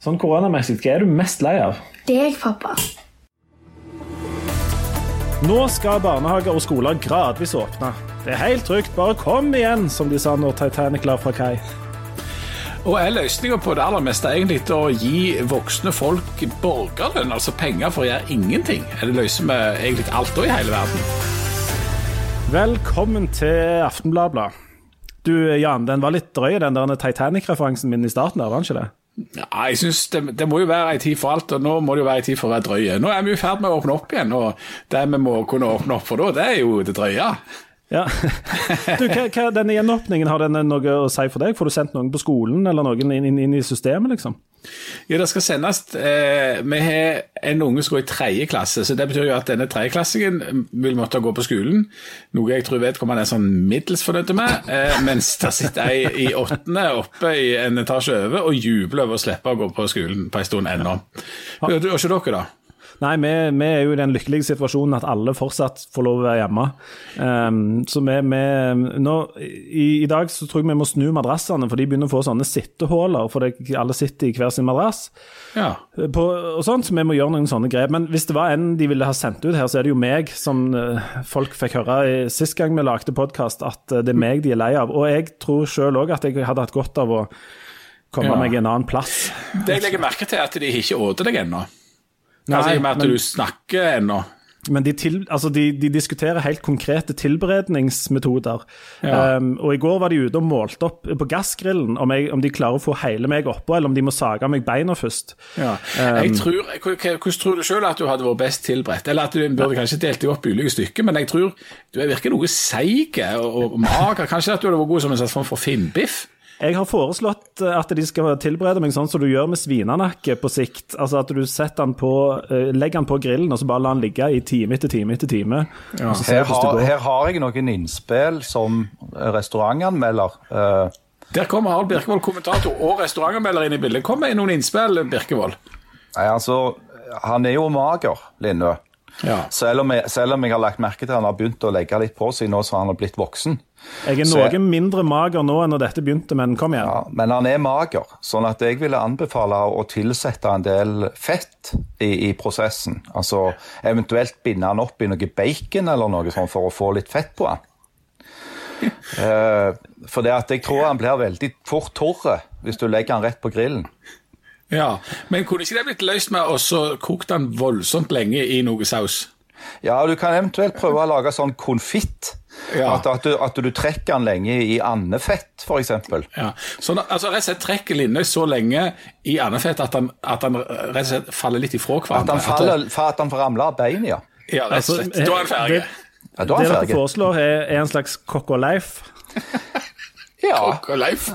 Sånn koronamessig, hva er du mest lei av? Deg, pappa. Nå skal barnehager og skoler gradvis åpne. Det er helt trygt, bare kom igjen, som de sa når Titanic la fra kai. Og er løsninga på det aller meste egentlig å gi voksne folk borgerlønn, altså penger for å gjøre ingenting? Er det løser vi egentlig alt da i hele verden? Velkommen til Aftenbladet. Du Jan, den var litt drøy, den der Titanic-referansen min i starten der, var den ikke det? Ja, jeg synes det, det, må jo være en tid for alt, og nå må det jo være en tid for å være drøye. Nå er vi i ferd med å åpne opp igjen, og det vi må kunne åpne opp for da, det er jo det drøye. Ja. Du, hva, hva, denne gjenåpningen, har den noe å si for deg? Får du sendt noen på skolen, eller noen inn, inn, inn i systemet, liksom? Ja, det skal sendes eh, Vi har en unge som går i tredje klasse, så det betyr jo at denne tredjeklassingen vil måtte gå på skolen. Noe jeg tror vedkommende er sånn middels fornøyd med, eh, mens det sitter ei i åttende oppe i en etasje over og jubler over å slippe å gå på skolen på en stund ennå. Og ikke dere, da? Nei, vi, vi, er jo i den lykkelige situasjonen at alle fortsatt får lov å være hjemme. Um, så vi, vi nå, i, i, dag så tror jeg vi må snu madrassene, for de begynner å få sånne sittehuller. For det, alle sitter i hver sin madrass. Ja. På, og sånt, Så vi må gjøre noen sånne grep. Men hvis det var en de ville ha sendt ut her, så er det jo meg, som uh, folk fikk høre i, sist gang vi lagde podkast, at uh, det er meg de er lei av. Og jeg tror sjøl òg at jeg hadde hatt godt av å komme ja. meg en annen plass. Det jeg legger merke til, er at de ikke åter deg ennå. Altså, I og med at men, du snakker ennå. Men de, til, altså de, de, diskuterer helt konkrete tilberedningsmetoder. Ja. Um, og I går var de ute og målte opp på gassgrillen om, jeg, om, de klarer å få hele meg oppå, eller om de må sage meg beina først. Ja. Um, tror, hvordan tror du selv at du hadde vært best tilberedt? Eller at du burde kanskje delt deg opp i ulike stykker, men jeg tror du virker noe seig og, og mager. Kanskje at du hadde vært god som en slags form for finnbiff? Jeg har foreslått eh, at de skal tilberede meg sånn som du gjør med svinenakke på sikt. Altså at du setter den på, eh, legger den på grillen og så bare lar den ligge i time etter time etter time. Ja. Her, har, her, har, jeg noen innspill som restaurantanmelder. Uh, Der kommer Harald Birkevold, kommentator og restaurantanmelder inn i bildet. Kom med noen innspill, Birkevold. Nei, altså, Han er jo mager, Lindø. Ja. Selv, om jeg, selv, om jeg, har lagt merke til at han har begynt å legge litt på seg nå som han har blitt voksen. Jeg er noe jeg, mindre mager nå enn når dette begynte, men kom igjen. Ja, men han er mager, sånn at jeg ville anbefale å tilsette en del fett i, i prosessen. Altså eventuelt binde han opp i noe bacon eller noe sånt for å få litt fett på han. uh, for det at jeg tror han blir veldig fort tørr hvis du legger han rett på grillen. Ja, Men kunne ikke det blitt løst med å koke den voldsomt lenge i noe saus? Ja, du kan eventuelt prøve å lage sånn konfitt. Ja. At, at, du, at, du, trekker den lenge i andefett, f.eks. Ja. Så altså, rett og slett trekker linne så lenge i andefett at han, at han rett og slett faller litt ifra hverandre? At han, faller, at den ramler av beinet, ja. Ja, rett og slett. Da er han ferdig. Det, ja, det dere foreslår, er, er en slags og leif? ja. Og leif.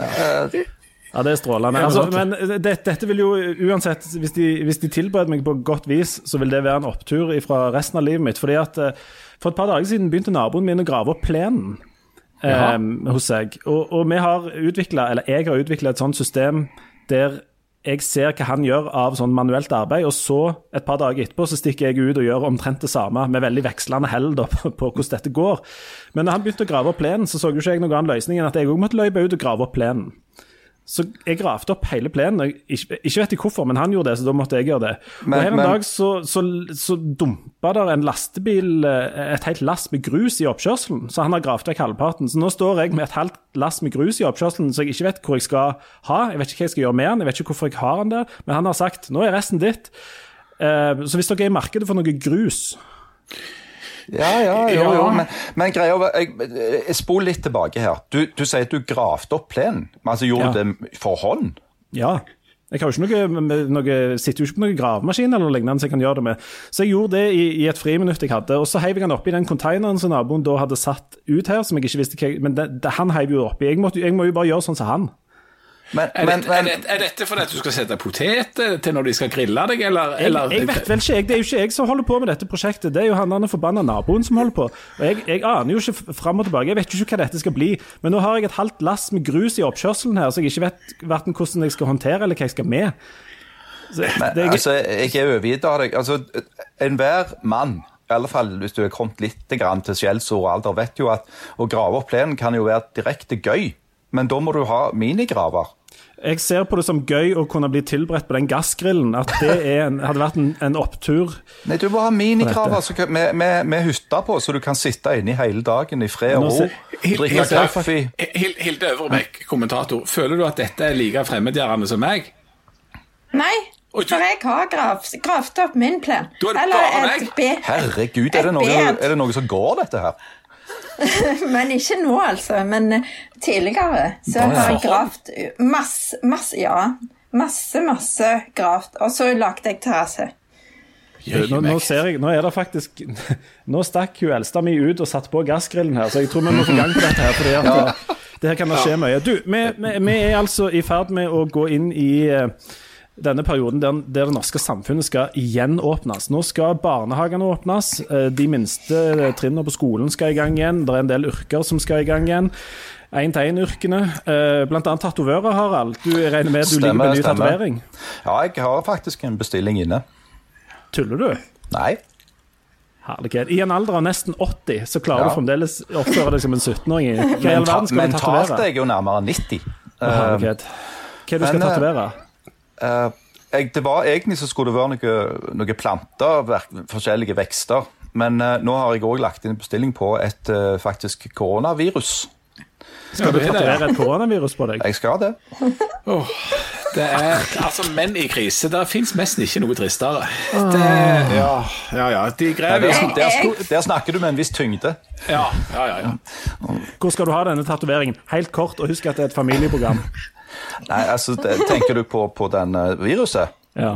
Ja, det er strålende. Altså, men det, dette vil jo uansett, hvis de, hvis de, tilbereder meg på godt vis, så vil det være en opptur fra resten av livet mitt. fordi at eh, For et par dager siden begynte naboen min å grave opp plenen eh, hos seg. Og, og, vi har utviklet, eller jeg har utvikla et sånt system der jeg ser hva han gjør av sånn manuelt arbeid, og så, et par dager etterpå, så stikker jeg ut og gjør omtrent det samme, med veldig vekslende hell på, på, hvordan dette går. Men da han begynte å grave opp plenen, så så jo ikke jeg noen annen løsning enn at jeg òg måtte løpe ut og grave opp plenen. Så jeg gravde opp hele plenen. Ikke, ikke, vet jeg hvorfor, men han gjorde det, så da måtte jeg gjøre det. Men, og Her en men... dag så, så, så dumpa der en lastebil eh, et helt lass med grus i oppkjørselen, så han har gravd vekk halvparten. Så nå står jeg med et halvt lass med grus i oppkjørselen så jeg ikke vet hvor jeg skal ha. Jeg vet ikke hva jeg skal gjøre med den, jeg vet ikke hvorfor jeg har den der, men han har sagt nå er resten ditt. Uh, så hvis dere er i markedet for noe grus ja, ja, jo, jo. Men, men greia jeg, jeg Spol litt tilbake her. Du, du sier at du gravde opp plenen. Men altså, gjorde du ja. det for hånd? Ja. Jeg har jo ikke noe, noe, sitter jo ikke på noen gravemaskin eller lignende så jeg kan gjøre det med. Så jeg gjorde det i, i et friminutt jeg hadde, og så heiv jeg den oppi den konteineren som naboen da hadde satt ut her, som jeg ikke visste hva Men det, det, han heiv jo oppi. Jeg, måtte, jeg må jo bare gjøre sånn som han. Men, er, men, dette, er, dette, er, dette fordi at du skal sette poteter til når de skal grille deg, eller, jeg, jeg, vet vel ikke, Det er jo ikke jeg som holder på med dette prosjektet, det er jo han den forbanna naboen som holder på. Og jeg, jeg, aner jo ikke fram og tilbake, jeg vet jo ikke hva dette skal bli. Men nå har jeg et halvt lass med grus i oppkjørselen her, så jeg ikke vet verken hvordan jeg skal håndtere eller hva jeg skal med. Så, men, det, altså, jeg er overgitt av deg. Altså, enhver mann i alle fall hvis du er kommet litt til skjellsord og alder, vet jo at å grave opp plenen kan jo være direkte gøy. Men da må du ha minigraver. jeg ser på det som gøy å kunne bli tilberedt på den gassgrillen. At det en, hadde vært en, en, opptur. Nei, Du må ha minigraver altså, med, med, med hytte på, så du kan sitte inne hele dagen i fred og ro. Drikke kaffe. Hilde Øvrebekk, kommentator. Føler du at dette er like fremmedgjørende som meg? Nei, for jeg har gravd opp min plen. Du har bare meg? Herregud, er det, noe, er det noe som går, dette her? men ikke nå, altså. Men eh, tidligere så har jeg gravd masse, masse Ja. Masse, masse gravd. Og så lagde jeg terrasse. Nå, nå, ser jeg, nå er det faktisk Nå stakk hun eldste mi ut og satte på gassgrillen her, så jeg tror vi må få gang på dette her. fordi at ja. det her kan det skje mye. Du, vi, vi, vi, er altså i ferd med å gå inn i uh, denne perioden der, der, det norske samfunnet skal gjenåpnes. Nå skal barnehagene åpnes, eh, de minste trinnene på skolen skal i gang igjen. Det er en del yrker som skal i gang igjen. Én-til-én-yrkene, Blant bl.a. tatovører, Harald. Du regner med at du ligger med ny tatovering? Ja, jeg har faktisk en bestilling inne. Tuller du? Nei. Herlighet. I en alder av nesten 80 så klarer ja. du fremdeles å oppføre deg som en 17-åring. Hva i all verden skal du tatovere? Mentalt er jeg jo nærmere 90. Herlighet. Hva er det du skal tatovere tatovere? Uh, jeg, det var Egentlig så skulle det være noen noe planter, forskjellige vekster. Men uh, nå har jeg òg lagt inn bestilling på et uh, faktisk koronavirus. Skal du tatovere et koronavirus på deg? Jeg skal det. Oh, det er altså menn i krise. Det fins nesten ikke noe tristere. Det, ja, ja, ja. De grev der, der, der, snakker du med en viss tyngde. Ja, ja, ja, ja. Hvor skal du ha denne tatoveringen? Helt kort, og husk at det er et familieprogram. Nei, altså, Tenker du på, på den viruset? Ja.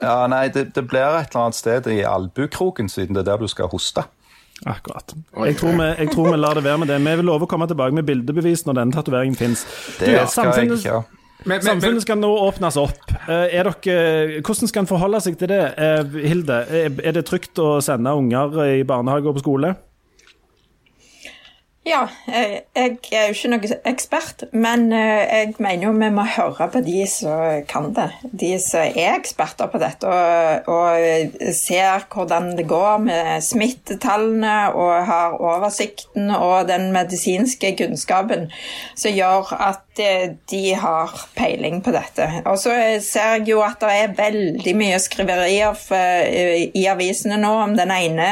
ja nei, det, det, blir et eller annet sted i albukroken, siden det er der du skal hoste. Akkurat. Jeg tror, vi, jeg tror, vi, lar det være med det. Vi vil love å komme tilbake med bildebevis når denne tatoveringen fins. Men, men, samfunnet skal nå åpnes opp. Eh, er dere, hvordan skal en forholde seg til det? Eh, Hilde, er det trygt å sende unger i barnehage og på skole? Ja, jeg, er jo ikke noen ekspert, men eh, jeg mener jo vi må høre på de som kan det. De som er eksperter på dette og, og ser hvordan det går med smittetallene og har oversikten og den medisinske kunnskapen som gjør at eh, de har peiling på dette. Og så ser jeg jo at det er veldig mye skriverier eh, i avisene nå om den ene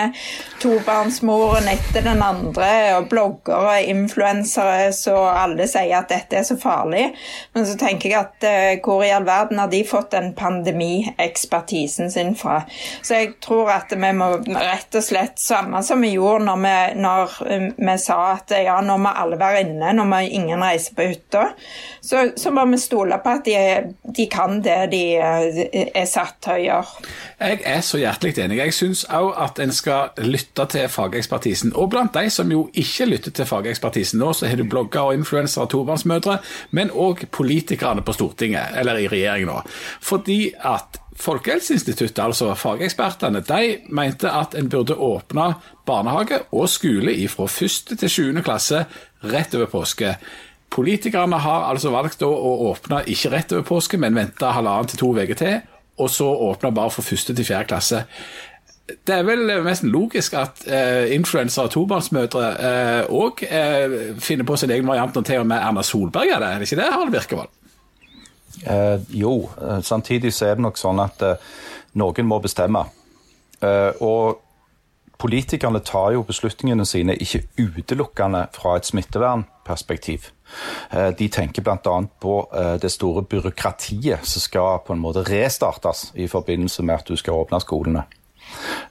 tobarnsmoren etter den andre og blogger bloggere, influensere, så alle sier at dette er så farlig. Men så tenker jeg at uh, hvor i all verden har de fått den pandemiekspertisen sin fra? Så jeg tror at vi må rett og slett samme som vi gjorde når vi, når um, vi sa at ja, nå må alle være inne, nå må ingen reise på hytta. Så, så, må vi stole på at de, de kan det de uh, er satt til å gjøre. Jeg er så hjertelig enig. Jeg syns òg at en skal lytte til fagekspertisen. Og blant de som jo ikke lytter til fagekspertisen nå, så har du blogger og influensere, tobarnsmødre, men òg politikerne på Stortinget, eller i regjering nå. Fordi at Folkehelseinstituttet, altså fagekspertene, de mente at en burde åpne barnehage og skole fra 1. til sjuende klasse rett over påske. Politikerne har altså valgt å åpne ikke rett over påske, men vente halvannen til to uker til og så åpne bare for 1. til 4. klasse. Det er vel mest logisk at eh, influensere og tobarnsmødre òg eh, eh, finner på sin egen variant når til og med Erna Solberg er det, er det ikke det, Harald Birkevold? Eh, jo, eh, samtidig så er det nok sånn at eh, noen må bestemme. og politikerne tar jo beslutningene sine ikke utelukkende fra et smittevernperspektiv. Eh, de tenker bl.a. på eh, det store byråkratiet som skal på en måte restartes i forbindelse med at du skal åpne skolene.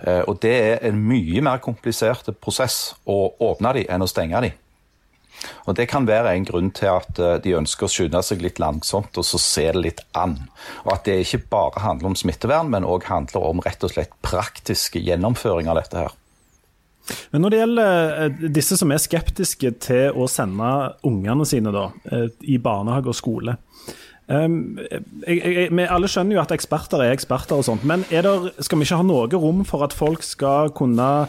Eh, og Det er en mye mer komplisert prosess å åpne de enn å stenge de. Og Det kan være en grunn til at de ønsker å skynde seg litt langsomt og så se det litt an. Og At det ikke bare handler om smittevern, men òg handler om rett og slett praktisk gjennomføring av dette. her. Men når det gjelder eh, disse som er skeptiske til å sende ungene sine da, eh, i barnehage og skole um, jeg, jeg, Vi alle skjønner jo at eksperter er eksperter, og sånt, men der, skal vi ikke ha noe rom for at folk skal kunne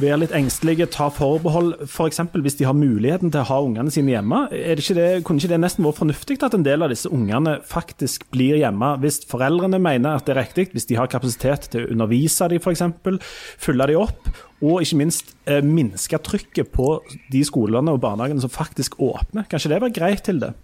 være litt engstelige, ta forbehold, f.eks. For hvis de har muligheten til å ha ungene sine hjemme. Er det ikke det, kunne ikke det nesten vært fornuftig at en del av disse ungene faktisk blir hjemme, hvis foreldrene mener at det er riktig, hvis de har kapasitet til å undervise dem f.eks., følge dem opp, og ikke minst eh, minske trykket på de skolene og barnehagene som faktisk åpner. Kan ikke det være greit til det?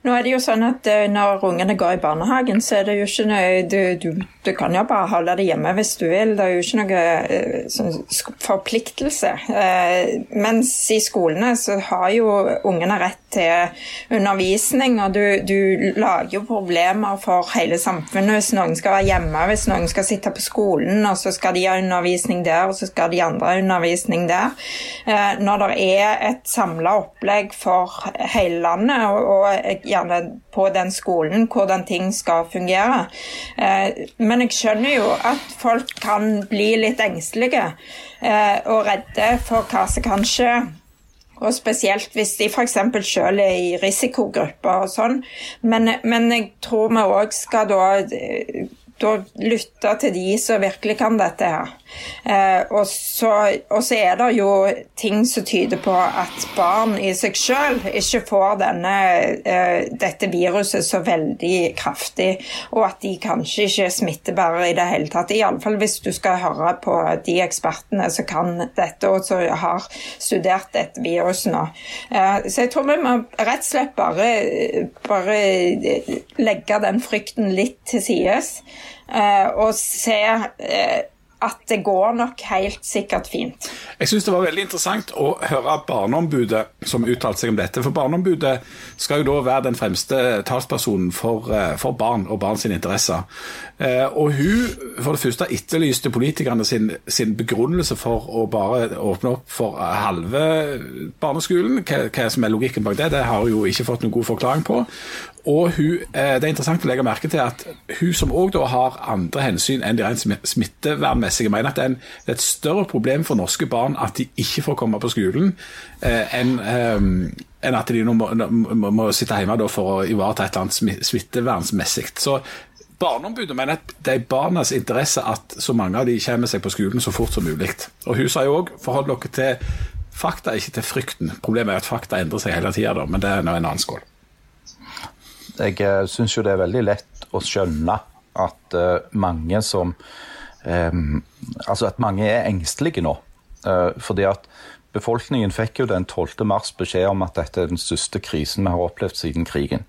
Nå er det jo sånn at uh, Når ungene går i barnehagen, så er det jo ikke noe Du, du, du kan jo bare holde det hjemme hvis du vil. Det er jo ikke noe uh, sånn forpliktelse. Uh, mens i skolene så har jo ungene rett til undervisning, og du, du, lager jo problemer for hele samfunnet hvis noen skal være hjemme, hvis noen skal sitte på skolen, og så skal de ha undervisning der, og så skal de andre ha undervisning der. Når det er et samla opplegg for hele landet, og, og gjerne på den skolen hvordan ting skal fungere. Eh, men jeg skjønner jo at folk kan bli litt engstelige eh, og redde for hva som kan skje. Og spesielt hvis de f.eks. selv er i risikogrupper og sånn. Men, men jeg tror vi òg skal da da lytte til de som virkelig kan dette her. Eh, og, så, og, så, er det jo ting som tyder på at barn i seg selv ikke får denne, eh, dette viruset så veldig kraftig, og at de kanskje ikke er smittebærere i det hele tatt. Iallfall hvis du skal høre på de ekspertene som kan dette, og som har studert dette viruset nå. Eh, så jeg tror vi må rett og slett bare, bare legge den frykten litt til sides. Eh, og se eh, at det går nok helt sikkert fint. Jeg syns det var veldig interessant å høre Barneombudet som uttalte seg om dette. For Barneombudet skal jo da være den fremste talspersonen for, eh, for barn og barns interesser. Og hun for det første etterlyste politikerne sin, sin, begrunnelse for å bare åpne opp for halve barneskolen. Hva, hva som er logikken bak det, det har hun jo ikke fått noen god forklaring på. Og hun, eh, Det er interessant å legge merke til at hun som òg har andre hensyn enn de rent smittevernmessige, mener at det er, en, det er, et større problem for norske barn at de ikke får komme på skolen, eh, enn eh, enn at de nå må, må, må sitte hjemme for å ivareta et eller annet smittevernmessig. Så Barneombudet mener at det er barnas interesse at så mange av de kommer seg på skolen så fort som mulig. Og Hun sa jo òg forhold dere til fakta, ikke til frykten. Problemet er at fakta endrer seg hele tida, men det er nå en annen skål. Jeg uh, syns jo det er veldig lett å skjønne at uh, mange som um, Altså at mange er engstelige nå. Fordi at befolkningen fikk jo den 12. mars beskjed om at dette er den største krisen vi har opplevd siden krigen.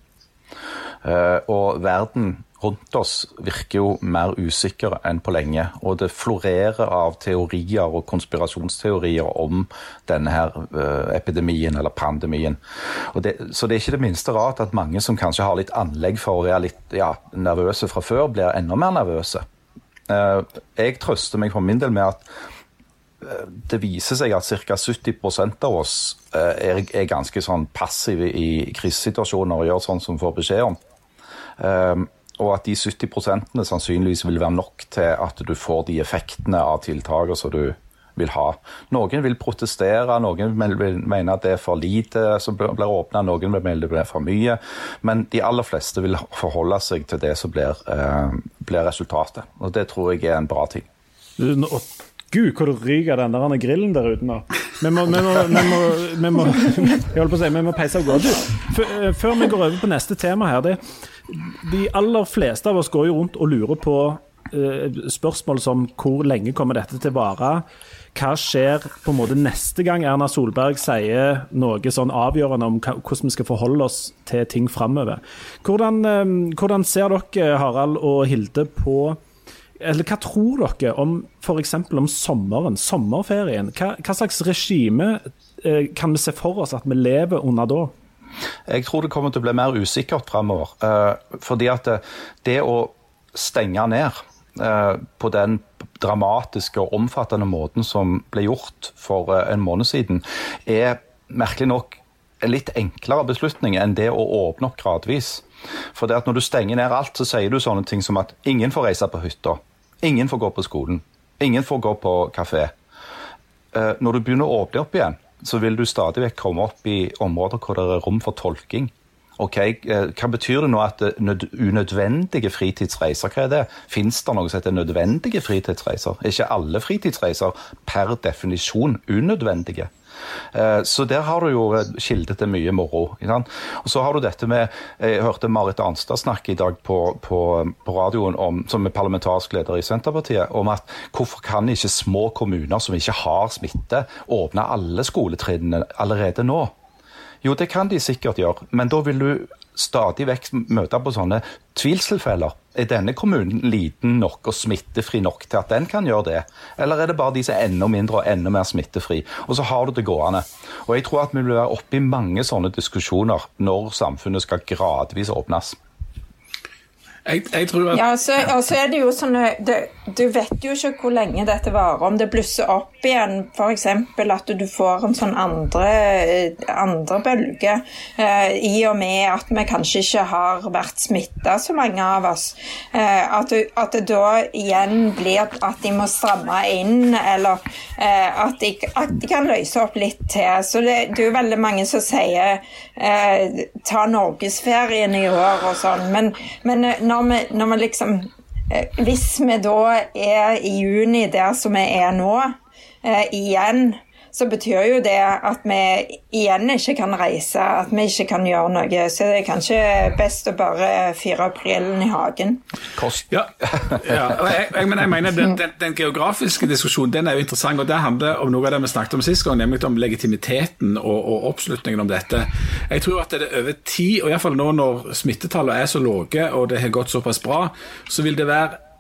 og verden rundt oss virker jo mer usikre enn på lenge. Og det florerer av teorier og konspirasjonsteorier om denne her uh, epidemien eller pandemien. Det, så det er ikke det minste rart at mange som kanskje har litt anlegg for å være litt ja, nervøse fra før, blir enda mer nervøse. Uh, jeg trøster meg for min del med at uh, det viser seg at ca. 70 av oss er, er, ganske sånn passive i krisesituasjoner og gjør sånn som vi får beskjed om. Og at de 70% sannsynligvis vil være nok til at du får de effektene av tiltakene som du vil ha. Noen vil protestere, noen vil mene at det er for lite som blir åpna, noen vil mene det blir for mye. Men de aller fleste vil forholde seg til det som blir, eh, blir resultatet. Og det tror jeg er en bra ting. Gud, hvor ryker den der grillen der ute nå. Vi må, jeg holdt på å si, vi må peise av gårde. Eh, før vi går over på neste tema her. Det, de aller fleste av oss går jo rundt og lurer på uh, spørsmål som hvor lenge kommer dette til å vare? Hva skjer på en måte neste gang Erna Solberg sier noe sånn avgjørende om hvordan vi skal forholde oss til ting framover? Hvordan, uh, hvordan ser dere, Harald og Hilde, på eller hva tror dere om f.eks. om sommeren, sommerferien? Hva, hva slags regime eh, kan vi se for oss at vi lever under da? Jeg tror det kommer til å bli mer usikkert framover. Eh, fordi at det, det å stenge ned eh, på den dramatiske og omfattende måten som ble gjort for eh, en måned siden, er merkelig nok en litt enklere beslutning enn det å åpne opp gradvis. For det at når du stenger ned alt, så sier du sånne ting som at ingen får reise på hytta. Ingen får gå på skolen. Ingen får gå på kafé. Når du begynner å åpne opp igjen, så vil du stadig vekk komme opp i områder hvor det er rom for tolking. Ok, eh, Hva betyr det nå at unødvendige fritidsreiser, hva er det? Fins det noe som heter nødvendige fritidsreiser? Er ikke alle fritidsreiser per definisjon unødvendige? Eh, så der har du jo kilde til mye moro. Og så har du dette med Jeg hørte Marit Arnstad snakke i dag på, på, på radioen om, som er parlamentarisk leder i Senterpartiet, om at hvorfor kan ikke små kommuner som ikke har smitte, åpne alle skoletrinnene allerede nå? Jo, det kan de sikkert gjøre, men da vil du stadig vekk møte på sånne tvilstilfeller. Er denne kommunen liten nok og smittefri nok til at den kan gjøre det? Eller er det bare de som er enda mindre og enda mer smittefri? Og så har du det gående. Og jeg tror at vi vil være oppe i mange sånne diskusjoner når samfunnet skal gradvis åpnes. Jeg, jeg tror at... Ja, og så er det jo sånn det, Du vet jo ikke hvor lenge dette varer. Om det blusser opp igjen, f.eks. at du får en sånn andre, andre bølge. Eh, I og med at vi kanskje ikke har vært smitta, så mange av oss. Eh, at, at, det da igjen blir at de må stramme inn, eller eh, at, de, at, de, kan løse opp litt til. Så det, det er jo veldig mange som sier eh, ta norgesferien i år og sånn. Men, men eh, når vi, når vi liksom eh, Hvis vi da er i juni der som vi er nå, eh, igjen, så betyr jo det at vi igjen ikke kan reise, at vi ikke kan gjøre noe. Så det er kanskje best å bare fyre opp grillen i hagen. Kost. Ja, ja. Jeg, jeg, men jeg mener den, den, den, geografiske diskusjonen den er jo interessant, og det handler om noe av det vi snakket om sist gang, nemlig om legitimiteten og, og oppslutningen om dette. Jeg tror at det er over tid, og iallfall nå når smittetallene er så lave og det har gått såpass bra, så vil det være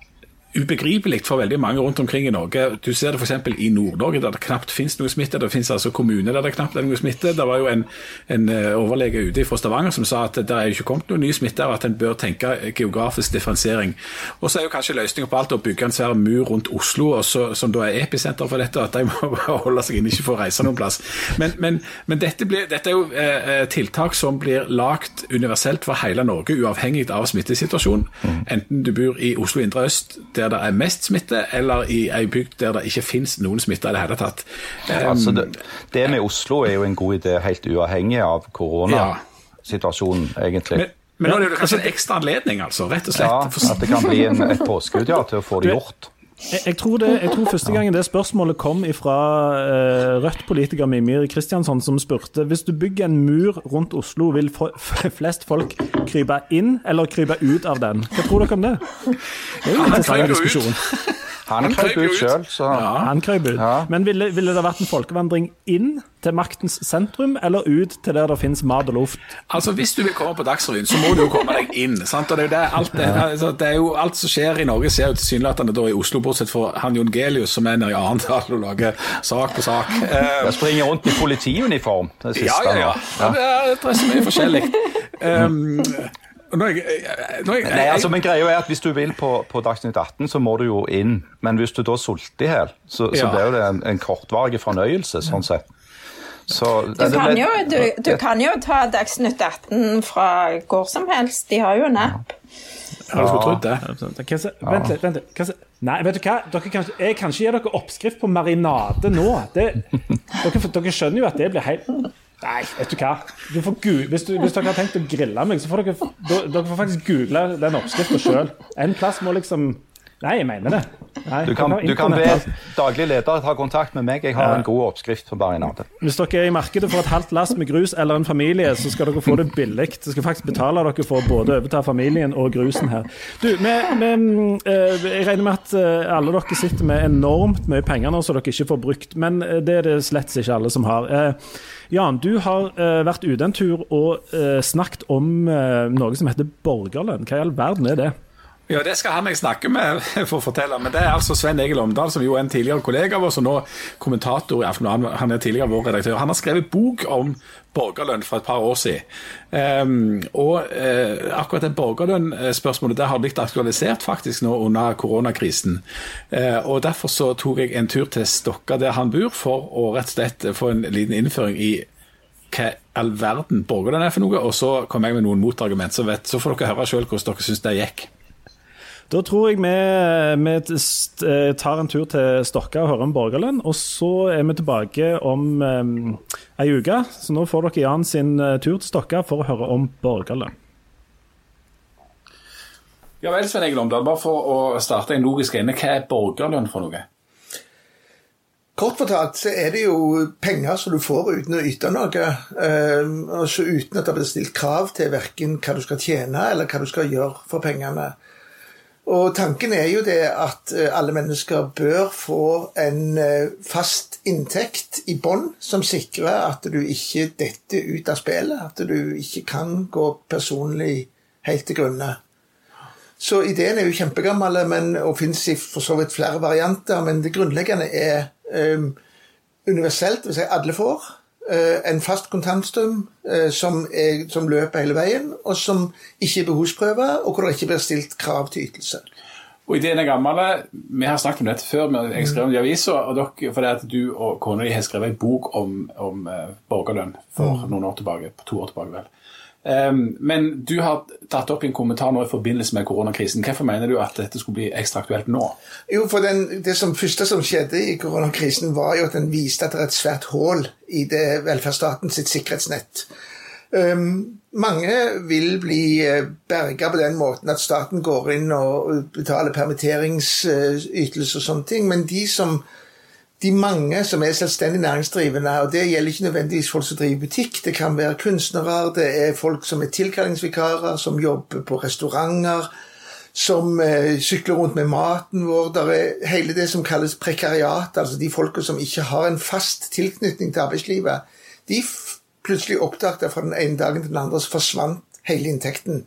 ubegripelig for veldig mange rundt omkring i Norge. Du ser det f.eks. i Nord-Norge, der det knapt finnes noe smitte. Det finnes altså kommuner der det knapt er noe smitte. Det var jo en, en eh, overlege ute fra Stavanger som sa at det er ikke kommet noen ny smitte, og at en bør tenke geografisk differensiering. Og så er jo kanskje løsningen på alt å bygge en svær mur rundt Oslo, så, som da er episenter for dette, at de må holde seg inne, ikke få reise noen plass. Men, men, men dette, blir, dette, er jo eh, eh, tiltak som blir lagt universelt for hele Norge, uavhengig av smittesituasjonen. Mm. Enten du bor i Oslo indre øst, der det er mest smitte, eller i ei bygd der det ikke finnes noen smitte i det hele tatt. Um, altså det, det, med Oslo er jo en god idé, helt uavhengig av koronasituasjonen, ja. egentlig. Men, men nå er det kanskje en ekstra anledning, altså, rett og slett. Ja, at det kan bli en, et påskudd ja, til å få det gjort. Jeg, jeg, tror det, jeg, tror første gangen det spørsmålet kom fra uh, Rødt-politiker Mimir Kristiansson, som spurte hvis du bygger en mur rundt Oslo, vil flest folk krype inn eller krype ut av den? Hva tror dere om det? Det er jo en interessant diskusjon. Han krøp ut sjøl, så ja. Han krøp ut. Ja. Men ville, ville, det vært en folkevandring inn til maktens sentrum, eller ut til der det finnes mat og luft? Altså, Hvis du vil komme på Dagsrevyen, så må du jo komme deg inn. sant? Og det er jo det, alt, det, altså, det er jo, alt som skjer i Norge, ser jo tilsynelatende da i Oslo, bortsett fra han Jon Gelius, som er nede i Arendal og lager sak på sak. Um, jeg springer rundt i politiuniform. Det siste, ja, ja, ja. ja. Det, er, det er så mye forskjellig. Um, jeg, jeg, Nei, altså, men greia er at Hvis du vil på, på Dagsnytt 18, så må du jo inn. Men hvis du da sulter i hjel, så, så ja. blir det en, en kortvarig fornøyelse. sånn sett. Så, du, kan jo, du, du, kan jo ta Dagsnytt 18 fra hvor som helst. De har jo en app. Ja, du skulle trodd det. Vent litt. vent litt. Nei, vet du hva? Kan, jeg kan ikke gi dere oppskrift på marinade nå. Det, dere, dere skjønner jo at det blir helt Nei, vet du hva. Du hvis, du, hvis, dere har tenkt å grille meg, så får dere, dere får faktisk google den oppskriften sjøl. En plass må liksom Nei, jeg mener det. Nei, du kan, du kan be daglig leder ta kontakt med meg. Jeg har en god oppskrift på barinade. Hvis dere er i markedet for et halvt lass med grus eller en familie, så skal dere få det billig. Dere skal faktisk betale dere for både å overta familien og grusen her. Du, med, eh, jeg regner med at eh, alle dere sitter med enormt mye penger nå som dere ikke får brukt, men eh, det er det slett ikke alle som har. Jan, du har vært ute en tur og snakket om noe som heter borgerlønn. Hva i all verden er det? Ja, det skal han jeg snakke med for å fortelle. Men det er altså Sven Egil Omdal, som jo er en tidligere kollega av oss, og nå kommentator i Aftenbladet. Han er tidligere vår redaktør. Han har skrevet bok om borgerlønn for et par år siden. Um, og uh, akkurat det borgerlønnspørsmålet det har blitt aktualisert faktisk nå under koronakrisen. Uh, og Derfor så tok jeg en tur til Stokka, der han bor, for å rett og slett få en liten innføring i hva all verden borgerlønn er for noe. Og så kom jeg med noen motargument, så, vet, så får dere høre sjøl hvordan dere syns det gikk. Da tror jeg vi, vi, eh, tar en tur til Stokka og hører om borgerlønn. Og så er vi tilbake om um, ei uke. Så nå får dere Jan sin eh, tur til Stokka for å høre om borgerlønn. Ja vel, Svein Egil Omdal. Bare for å starte en logisk ende. Hva er borgerlønn for noe? Kort fortalt så er det jo penger som du får uten å yte noe. Altså uten at det blir stilt krav til verken hva du skal tjene eller hva du skal gjøre for pengene. Og tanken er jo det at eh, alle mennesker bør få en eh, fast inntekt i bånn som sikrer at du ikke detter ut av spillet. At du ikke kan gå personlig helt til grunne. Så ideen er jo kjempegammel og finnes i for så vidt flere varianter. Men det grunnleggende er um, universelt, hvis Si alle får. Uh, en fast kontantstrøm uh, som, er, som, løper hele veien, og som ikke er behovsprøva, og hvor det ikke blir stilt krav til ytelse. Og Ideen er gammel. Vi har snakket om dette før. men Jeg skrev om det i avisa, fordi at du og kona di har skrevet en bok om, om uh, borgerlønn for mm. noen år tilbake. to år tilbake vel. Um, men du har tatt opp en kommentar nå i forbindelse med koronakrisen. Hvorfor mener du at dette skulle bli ekstra aktuelt nå? Jo, for den, Det som første som skjedde i koronakrisen, var jo at den viste at det er et svært hull i det velferdsstaten sitt sikkerhetsnett. Um, mange vil bli eh, berga på den måten at staten går inn og betaler permitteringsytelser og sånne ting, men de som de mange som er selvstendig næringsdrivende, og det gjelder ikke nødvendigvis folk som driver butikk, det kan være kunstnere, det er folk som er tilkallingsvikarer, som jobber på restauranter, som eh, sykler rundt med maten vår. Det er hele det som kalles prekariat, altså de folka som ikke har en fast tilknytning til arbeidslivet. De plutselig oppdaget fra den ene dagen til den andre så forsvant hele inntekten.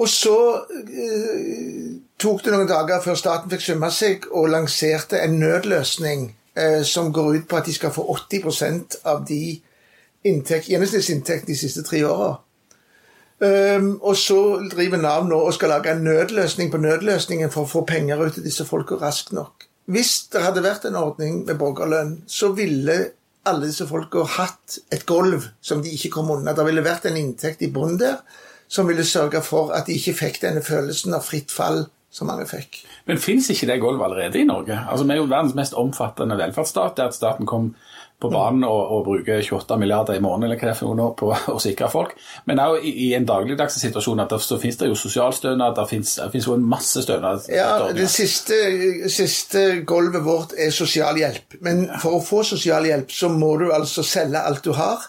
Og så eh, tok det noen dager før staten fikk svømme seg og lanserte en nødløsning eh, som går ut på at de skal få 80% av de inntekt, gjennomsnittsinntekt de siste tre åra. Um, og så driver Nav nå og skal lage en nødløsning på nødløsningen for å få penger ut til disse folka raskt nok. Hvis det hadde vært en ordning med borgerlønn, så ville alle disse folka hatt et gulv som de ikke kom unna. Det ville vært en inntekt i bunnen der som ville sørge for at de ikke fikk denne følelsen av fritt fall som mange fikk. Men fins ikke det gulvet allerede i Norge? Altså, Vi er jo verdens mest omfattende velferdsstat. Det at staten kom på banen og, og bruker 28 milliarder i måneden eller hva for noe på å sikre folk. Men òg i, i, en dagligdags situasjon at det, så finnes det jo sosialstønad, det finnes, det finnes jo en masse stønad. Ja, det siste, siste gulvet vårt er sosialhjelp. Men for å få sosialhjelp så må du altså selge alt du har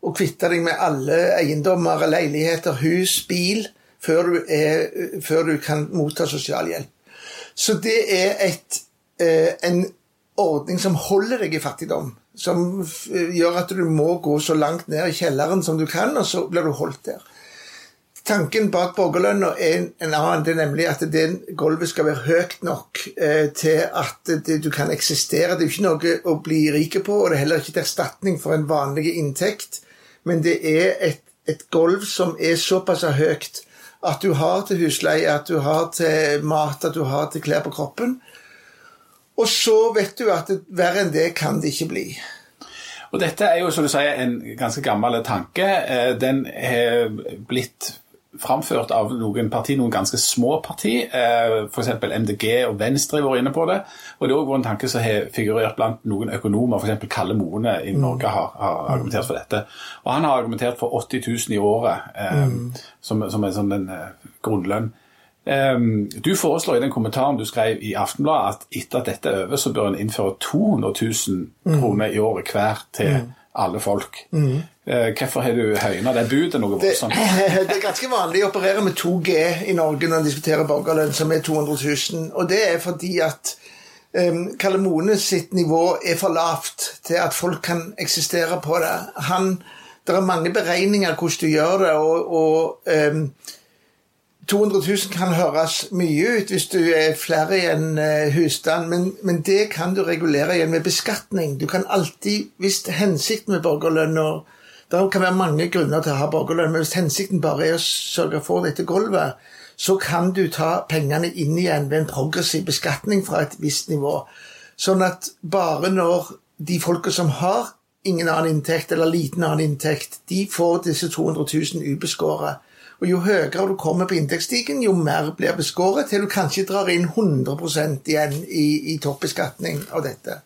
og kvitte deg med alle eiendommer, leiligheter, hus, bil, før du, er, før du kan motta sosialhjelp. Så det er et, eh, en ordning som holder deg i fattigdom. Som gjør at du må gå så langt ned i kjelleren som du kan, og så blir du holdt der. Tanken bak borgerlønna er en annen, det er nemlig at det gulvet skal være høyt nok eh, til at det, du kan eksistere. Det er ikke noe å bli rik på, og det er heller ikke til erstatning for en vanlig inntekt men det er et, et gulv som er såpass høyt at du har til husleie, at du har til mat, at du har til klær på kroppen. Og så vet du at verre enn det kan det ikke bli. Og Dette er jo som du sier, en ganske gammel tanke. Eh, den er blitt framført av noen parti, noen ganske små parti, eh, f.eks. MDG og Venstre har vært inne på det. Og det har òg en tanke som har figurert blant noen økonomer, f.eks. Kalle Moene i mm. Norge har, har, argumentert for dette. Og han har argumentert for 80 000 i året eh, mm. som, som, en sånn en, uh, grunnlønn. Um, du foreslår i den kommentaren du skrev i Aftenbladet at etter at dette er over, så bør en innføre 200 000 mm. kroner i året hver til mm. Alle folk. Mm. Eh, hvorfor har du høyna det budet noe voldsomt? Det, det, er ganske vanlig å operere med 2G i Norge når en diskuterer borgerlønn, som er 200 000. Og det er fordi at um, Kalle sitt nivå er for lavt til at folk kan eksistere på det. Han, det er mange beregninger hvordan du gjør det, og, og um, 200 000 kan høres mye ut hvis du er flere i en uh, husstand, men, men, det kan du regulere igjen med beskatning. Du kan alltid, hvis hensikten med borgerlønn og det kan være mange grunner til å ha borgerlønn, men hvis hensikten bare er å sørge for dette gulvet, så kan du ta pengene inn igjen ved en progressiv beskatning fra et visst nivå. Sånn at bare når de folka som har ingen annen inntekt eller liten annen inntekt, de får disse 200 000 ubeskåret. Og Jo høyere du kommer på inntektsstigen, jo mer blir beskåret, til du kanskje drar inn 100% igjen i, i toppbeskatning av dette.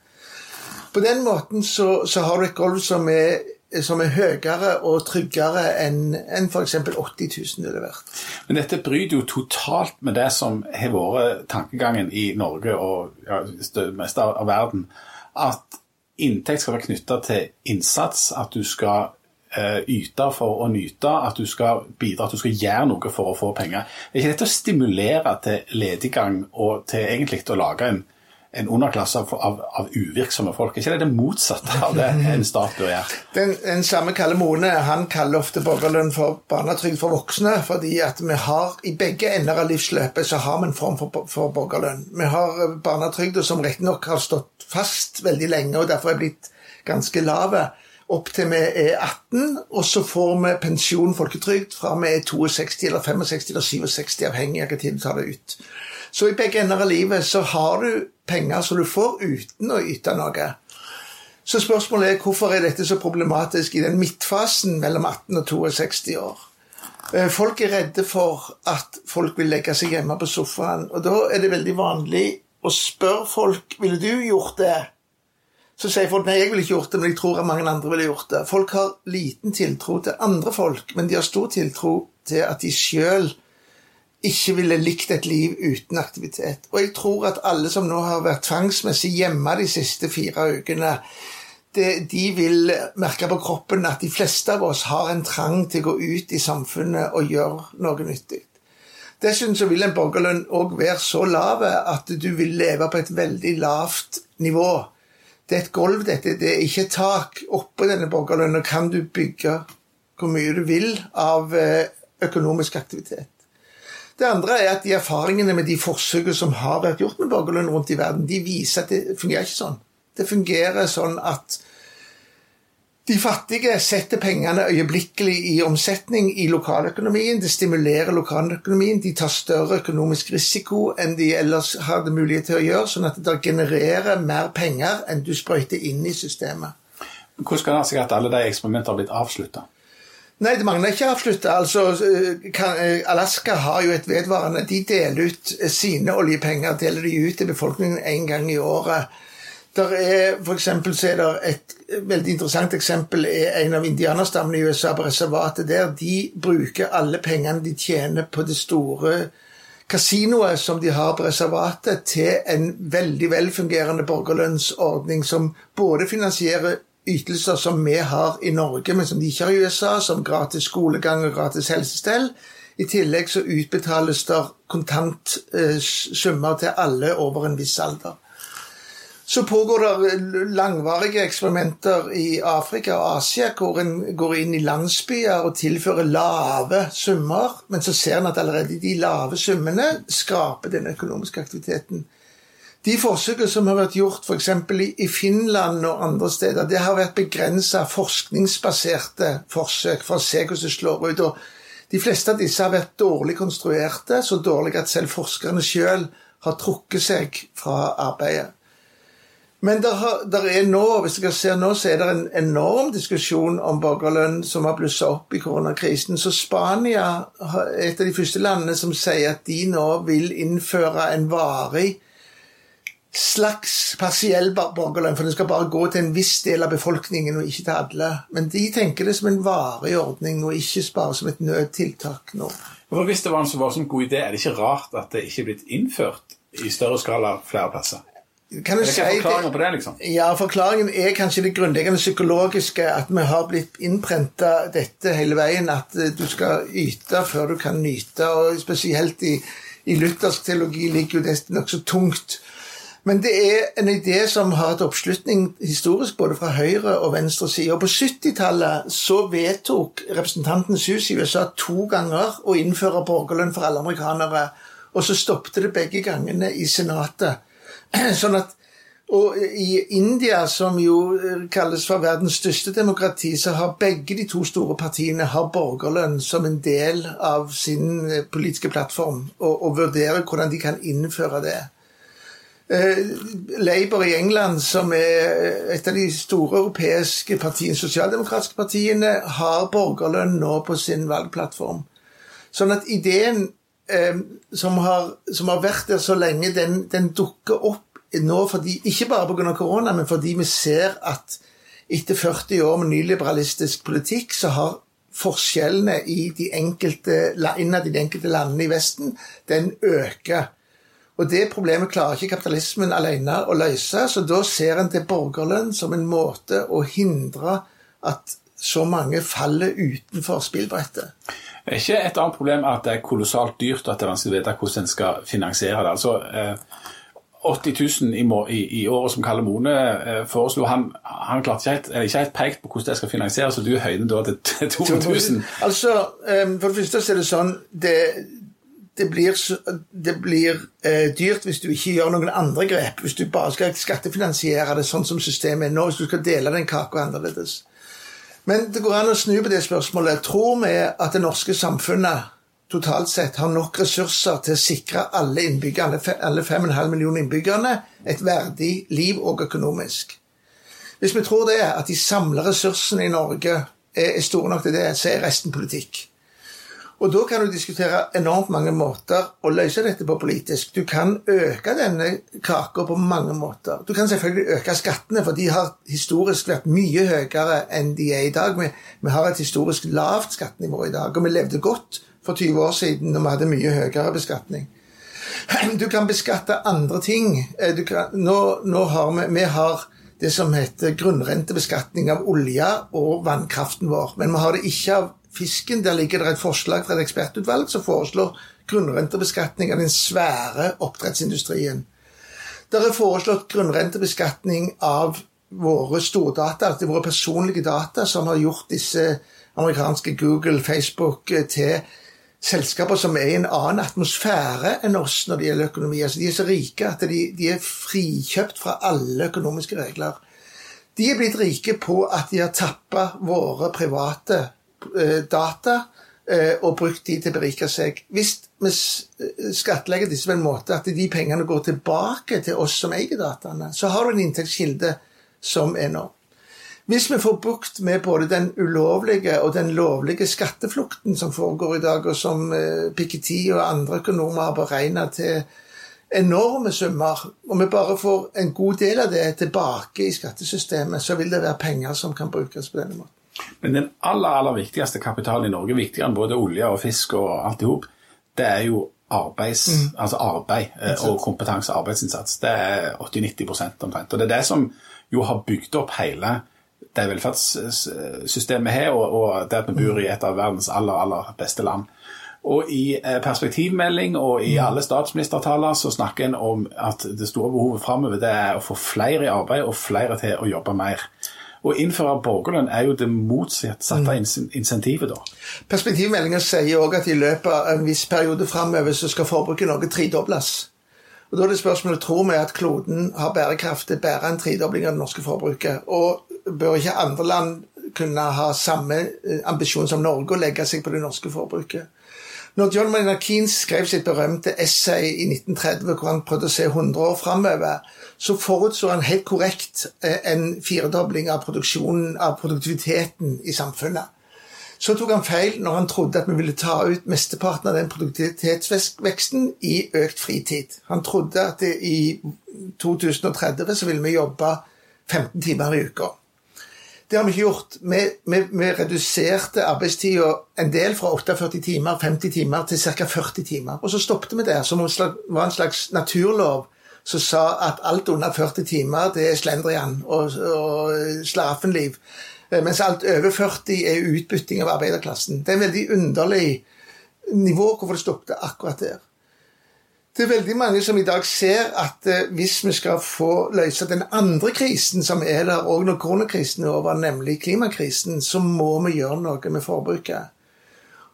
På den måten så, så har du et gulv som er som er høyere og tryggere enn en f.eks. 80 000 ville vært. Men dette bryter jo totalt med det som har vært tankegangen i Norge og ja, det meste av verden. At inntekt skal være knytta til innsats. At du skal yte for å nyte, at du skal bidra, at du skal gjøre noe for å få penger. Det Er ikke dette å stimulere til lediggang og til egentlig å lage en, en underklasse av, av, av, uvirksomme folk? Er ikke det det motsatte av det en stat bør gjøre? Den, den samme Kalle Mone han kaller ofte borgerlønn for barnetrygd for voksne, fordi at vi har i begge ender av livsløpet så har vi en form for, for borgerlønn. Vi har barnetrygda som riktignok har stått fast veldig lenge og derfor er blitt ganske lave opp til vi er 18, og så får vi pensjon, folketrygd, fra vi er 62 eller 65 eller 67, avhengig av hva tid du tar det ut. Så i begge ender av livet så har du penger som du får uten å yte noe. Så spørsmålet er hvorfor er dette så problematisk i den midtfasen mellom 18 og 62 år? Eh, folk er redde for at folk vil legge seg hjemme på sofaen. Og da er det veldig vanlig å spørre folk ville du gjort det. Så sier folk nei, jeg ville ikke gjort det, men jeg tror at mange andre ville gjort det. Folk har liten tiltro til andre folk, men de har stor tiltro til at de sjøl ikke ville likt et liv uten aktivitet. Og jeg tror at alle som nå har vært tvangsmessig hjemme de siste fire ukene, det, de vil merke på kroppen at de fleste av oss har en trang til å gå ut i samfunnet og gjøre noe nyttig. Dessuten så vil en borgerlønn òg være så lav at du vil leve på et veldig lavt nivå. Det er et gulv, dette. Det er ikke et tak. Oppå denne borgerlønna kan du bygge hvor mye du vil av eh, økonomisk aktivitet. Det andre er at de erfaringene med de forsøkene som har vært gjort med borgerlønn rundt i verden, de viser at det fungerer ikke sånn. Det fungerer sånn at de fattige setter pengene øyeblikkelig i omsetning i lokaløkonomien. Det stimulerer lokaløkonomien. De tar større økonomisk risiko enn de ellers hadde mulighet til å gjøre, sånn at det genererer mer penger enn du sprøyter inn i systemet. Hvordan kan det seg at alle de eksperimentene har blitt avslutta? Nei, det mangler ikke avslutta. Altså, eh, Alaska har jo et vedvarende De deler ut sine oljepenger deler de ut til befolkningen én gang i året. Der er for eksempel, så er det et veldig interessant eksempel er en av indianerstammene i USA på reservatet der. De bruker alle pengene de tjener på det store kasinoet som de har på reservatet, til en veldig velfungerende borgerlønnsordning som både finansierer ytelser som vi har i Norge, men som de ikke har i USA, som gratis skolegang og gratis helsestell. I tillegg så utbetales det kontantsummer til alle over en viss alder. Så pågår det langvarige eksperimenter i Afrika og Asia hvor en går inn i landsbyer og tilfører lave summer, men så ser en at allerede de lave summene skraper den økonomiske aktiviteten. De forsøkene som har vært gjort f.eks. i Finland og andre steder, det har vært begrensa forskningsbaserte forsøk for å se hvordan det slår ut. og De fleste av disse har vært dårlig konstruerte, så dårlige at selv forskerne sjøl har trukket seg fra arbeidet. Men der, der, er nå, hvis dere ser nå, så er det en enorm diskusjon om borgerlønn som har blussa opp i koronakrisen. Så Spania er et av de første landene som sier at de nå vil innføre en varig slags partiell borgerlønn, for den skal bare gå til en viss del av befolkningen, og ikke til alle. Men de tenker det som en varig ordning, og ikke bare som et nødtiltak nå. For Hvis det var en så god idé, er det ikke rart at det ikke er blitt innført i større skala flere plasser? Kan du si forklaringen på det, liksom? Ja, Forklaringen er kanskje det grunnleggende psykologiske. At vi har blitt innprenta dette hele veien. At eh, du skal yte før du kan nyte. Og spesielt i, i luthersk teologi ligger jo det nokså tungt. Men det er en idé som har hatt oppslutning historisk både fra høyre og venstre side. Og på 70-tallet så vedtok representantens hus i USA to ganger å innføre borgerlønn for alle amerikanere. Og så stoppet det begge gangene i Senatet. Sånn at, og I India, som jo eh, kalles for verdens største demokrati, så har begge de to store partiene har borgerlønn som en del av sin eh, politiske plattform, og, og vurderer hvordan de kan innføre det. Eh, Labour i England, som er et av de store europeiske partiene, sosialdemokratiske partiene, har borgerlønn nå på sin valgplattform. Sånn at ideen eh, som, har, som, har, vært der så lenge, den, den dukker opp nå fordi, ikke bare pga. korona, men fordi vi ser at etter 40 år med nyliberalistisk politikk, så har forskjellene de enkelte, innad i de enkelte landene i Vesten, den øker. Og det problemet klarer ikke kapitalismen alene å løse, så da ser en til borgerlønn som en måte å hindre at så mange faller utenfor spillbrettet. Er ikke et annet problem at det er kolossalt dyrt, og at det er vanskelig å vite hvordan en skal finansiere det? Altså, eh, 80 000 i, i, i året som Kalle Mone eh, foreslo, han, han klarte ikke helt, ikke helt pekt på hvordan det skal finansieres, så du høyner da til 200 000? Altså, For det første så er det sånn det, det blir, det blir eh, dyrt hvis du ikke gjør noen andre grep. Hvis du bare skal skattefinansiere det sånn som systemet er nå, hvis du skal dele den kaka annerledes. Men det går an å snu på det spørsmålet. Tror vi at det norske samfunnet totalt sett har nok ressurser til å sikre alle innbyggerne, alle 5,5 millioner innbyggerne et verdig liv og økonomisk? Hvis vi tror det, at de samla ressursene i Norge er store nok til det, så er resten politikk. Og da kan du diskutere enormt mange måter å løse dette på politisk. Du kan øke denne kaka på mange måter. Du kan selvfølgelig øke skattene, for de har historisk vært mye høyere enn de er i dag. Vi, vi har et historisk lavt skattenivå i dag, og vi levde godt for 20 år siden når vi hadde mye høyere beskatning. Du kan beskatte andre ting. Eh, kan, nå, nå, har vi, vi har det som heter grunnrentebeskatning av olje og vannkraften vår. Men vi har det ikke av fisken. Der ligger det et forslag fra et ekspertutvalg som foreslår grunnrentebeskatning av den svære oppdrettsindustrien. Det er foreslått grunnrentebeskatning av våre stordata, altså våre personlige data, som har gjort disse amerikanske Google, Facebook eh, til selskaper som er i en annen atmosfære enn oss når det gjelder økonomi. Altså, de er så rike at de, de er frikjøpt fra alle økonomiske regler. De er blitt rike på at de har tappa våre private data eh, og brukt de til å berike seg. Hvis vi eh, skattlegger disse på en måte at de pengene går tilbake til oss som eier dataene, så har du en inntektskilde som er nå. Hvis vi får bukt med både den ulovlige og den lovlige skatteflukten som foregår i dag, og som Piketty og andre økonomer har beregna til enorme summer, og vi bare får en god del av det tilbake i skattesystemet, så vil det være penger som kan brukes på denne måten. Men den aller aller viktigste kapitalen i Norge, viktigere enn både olje og fisk og alt i hop, det er jo arbeids, mm. altså arbeid eh, og kompetanse og arbeidsinnsats. Det er 80-90% omtrent. Og det er det som jo har bygd opp hele det velferdssystemet har, og, og det at vi bor i et av verdens aller, aller beste land. Og I eh, perspektivmelding og i mm. alle statsministertaler så snakker en om at det store behovet framover er å få flere i arbeid og flere til å jobbe mer. Å innføre borgerlønn er jo det motsatte mm. insentivet, da. Perspektivmeldingen sier òg at i løpet av en viss periode framover så skal forbruket i Norge tredobles. Og Da er det spørsmålet tror vi at kloden har bærekraft til å bære en tredobling av det norske forbruket. Og bør ikke andre land kunne ha samme eh, ambisjon som Norge og legge seg på det norske forbruket? Når John Maynard Keynes skrev sitt berømte essay i 1930 hvor han prøvde å se 100 år framover, så forutså han helt korrekt eh, en firedobling av produksjonen, av produktiviteten i samfunnet. Så tok han feil når han trodde at vi ville ta ut mesteparten av den produktivitetsveksten i økt fritid. Han trodde at i 2030 så ville vi jobbe 15 timer i uka. Det har vi ikke gjort. Vi, vi, vi reduserte arbeidstida en del fra 48 timer, 50 timer til ca. 40 timer. Og så stoppet vi der, som var en slags naturlov som sa at alt under 40 timer det er slendrian og, og slaraffenliv. Eh, mens alt over 40 er utbytting av arbeiderklassen. Det er en veldig underlig nivå hvorfor det stoppet akkurat der. Det er veldig mange som i dag ser at eh, hvis vi skal få løse den andre krisen som er der òg når koronakrisen er over, nemlig klimakrisen, så må vi gjøre noe med forbruket.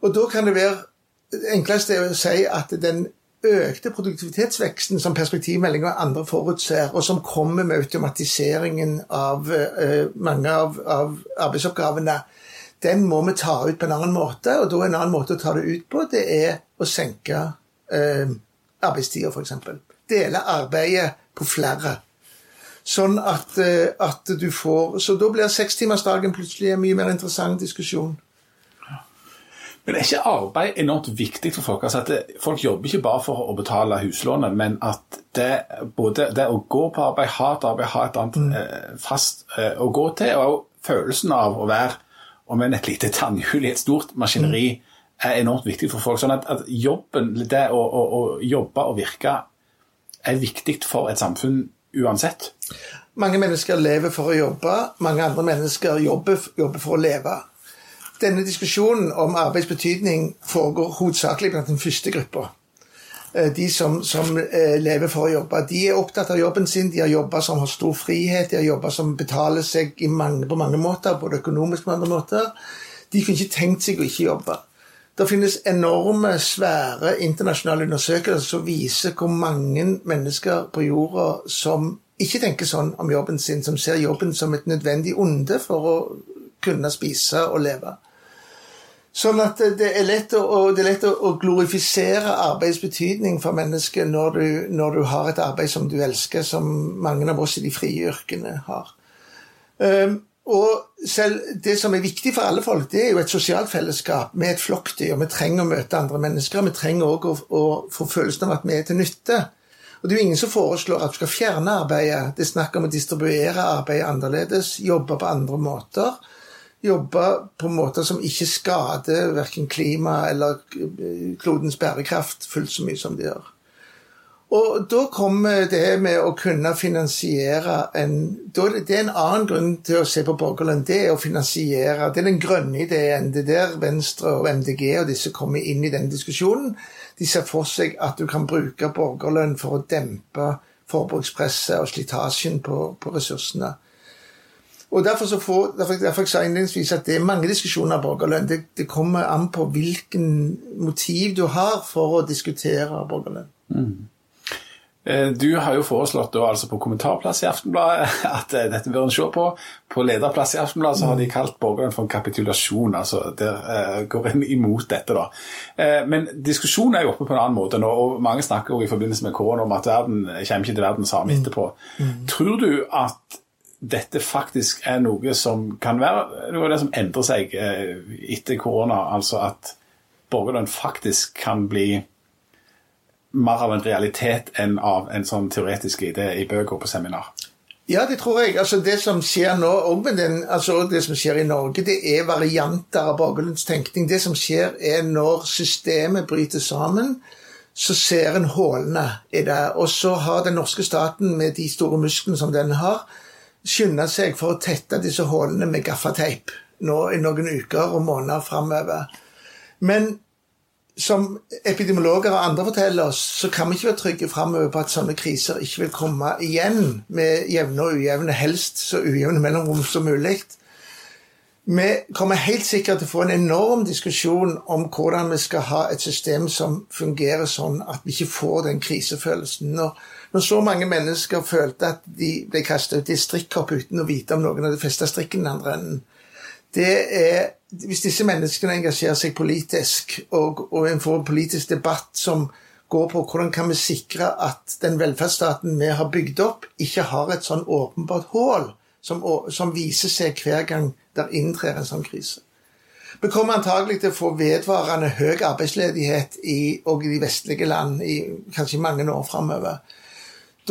Og da kan det være enklest å si at den økte produktivitetsveksten som perspektivmeldinga og andre forutser, og som kommer med automatiseringen av uh, mange av, av, arbeidsoppgavene, den må vi ta ut på en annen måte. Og da en annen måte å ta det ut på, det er å senke uh, arbeidstida, f.eks. Dele arbeidet på flere. Sånn at, uh, at, du får Så da blir sekstimersdagen plutselig en mye mer interessant diskusjon. Men er ikke arbeid enormt viktig for folk? Altså at det, Folk jobber ikke bare for å betale huslånet, men at det, både det å gå på arbeid, ha et arbeid, ha et annet mm. eh, fast eh, å gå til, og følelsen av å være om enn et lite tannhjul i et stort maskineri, mm. Er enormt viktig for folk. Sånn at, at jobben, det å, å, å, jobbe og virke, er viktig for et samfunn uansett. Mange mennesker lever for å jobbe, mange andre mennesker jobber, jobber for å leve. Denne diskusjonen om arbeidsbetydning foregår hovedsakelig blant den første gruppa. Eh, de som, som, eh, lever for å jobbe. De er opptatt av jobben sin, de har jobber som har stor frihet, de har jobber som betaler seg mange, på mange måter, både økonomisk og på andre måter. De kunne ikke tenkt seg å ikke jobbe. Det finnes enorme, svære internasjonale undersøkelser som viser hvor mange mennesker på jorda som ikke tenker sånn om jobben sin, som ser jobben som et nødvendig onde for å kunne spise og leve. Sånn at det er lett å, er lett å glorifisere arbeidets betydning for mennesket når du, når du, har et arbeid som du elsker, som mange av oss i de frie yrkene har. Um, og selv det som er viktig for alle folk, det er jo et sosialt fellesskap med et flokkdyr. Vi trenger å møte andre mennesker. Vi trenger òg å, å, få følelsen av at vi er til nytte. Og Det er jo ingen som foreslår at du skal fjerne arbeidet. Det er snakk om å distribuere arbeidet annerledes, jobbe på andre måter jobbe på måter som ikke skader verken klima eller klodens bærekraft fullt så mye som de gjør. Og da kommer det med å kunne finansiere en Det er en annen grunn til å se på borgerlønn. Det er å finansiere Det er den grønne ideen. Det er der Venstre og MDG og disse kommer inn i den diskusjonen. De ser for seg at du kan bruke borgerlønn for å dempe forbrukspresset og slitasjen på, på ressursene. Og Derfor, så får, derfor, derfor jeg innledningsvis at det er mange diskusjoner av borgerlønn. Det, det, kommer an på hvilken motiv du har for å diskutere borgerlønn. Mm. Du har jo foreslått da, altså på kommentarplass i Aftenbladet at eh, dette bør en se på. På lederplass i Aftenbladet så har de kalt borgeren for en kapitulasjon. altså Der uh, går en imot dette. da. Men diskusjonen er jo oppe på en annen måte nå, og mange snakker jo i forbindelse med korona om at verden kommer ikke til verden samme mm. etterpå. Mm. Tror du at dette faktisk er noe som kan være noe av det som endrer seg eh, etter korona. Altså at borgerlønn faktisk kan bli mer av en realitet enn av en sånn teoretisk idé i bøker på seminar. Ja, det tror jeg. Altså Det som skjer nå, og den, altså det som skjer i Norge, det er varianter av borgerlønnstenkning. Det som skjer, er når systemet bryter sammen, så ser en hullene i det. Og så har den norske staten, med de store musklene som den har, skynda seg for å tette disse hullene med gaffateip nå i noen uker og måneder framover. Men som epidemiologer og andre forteller oss, så kan vi ikke være trygge framover på at sånne kriser ikke vil komme igjen med jevne og ujevne, helst så ujevne mellomrom som mulig. Vi kommer helt sikkert til å få en enorm diskusjon om hvordan vi skal ha et system som fungerer sånn at vi ikke får den krisefølelsen. Når når så mange mennesker følte at de ble kastet ut i strikkhopp uten å vite om noen hadde festa strikken den andre enden det er, Hvis disse menneskene engasjerer seg politisk, og, og en får en politisk debatt som går på hvordan kan vi sikre at den velferdsstaten vi har bygd opp, ikke har et sånn åpenbart hull som, som, viser seg hver gang der inntrer en sånn krise. Vi kommer antagelig til å få vedvarende høy arbeidsledighet i, og i de vestlige land i kanskje mange år framover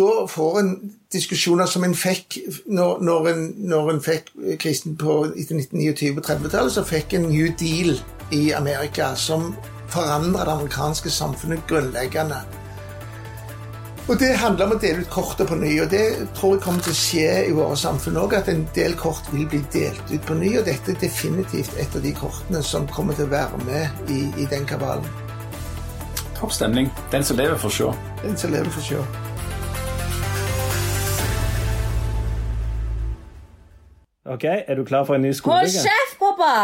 da får en diskusjoner som en fikk når, når, en, når en, fikk kristen på etter 1929-30-tallet, så fikk en New Deal i Amerika som forandra det amerikanske samfunnet grunnleggende. Og Det handler om å dele ut kortet på ny, og det tror jeg kommer til å skje i våre samfunn òg. At en del kort vil bli delt ut på ny, og dette er definitivt et av de kortene som kommer til å være med i, i den kabalen. Topp stemning. Den som lever, får se. Den som lever, får se. OK, er du klar for en ny skolegang? Hold kjeft, pappa!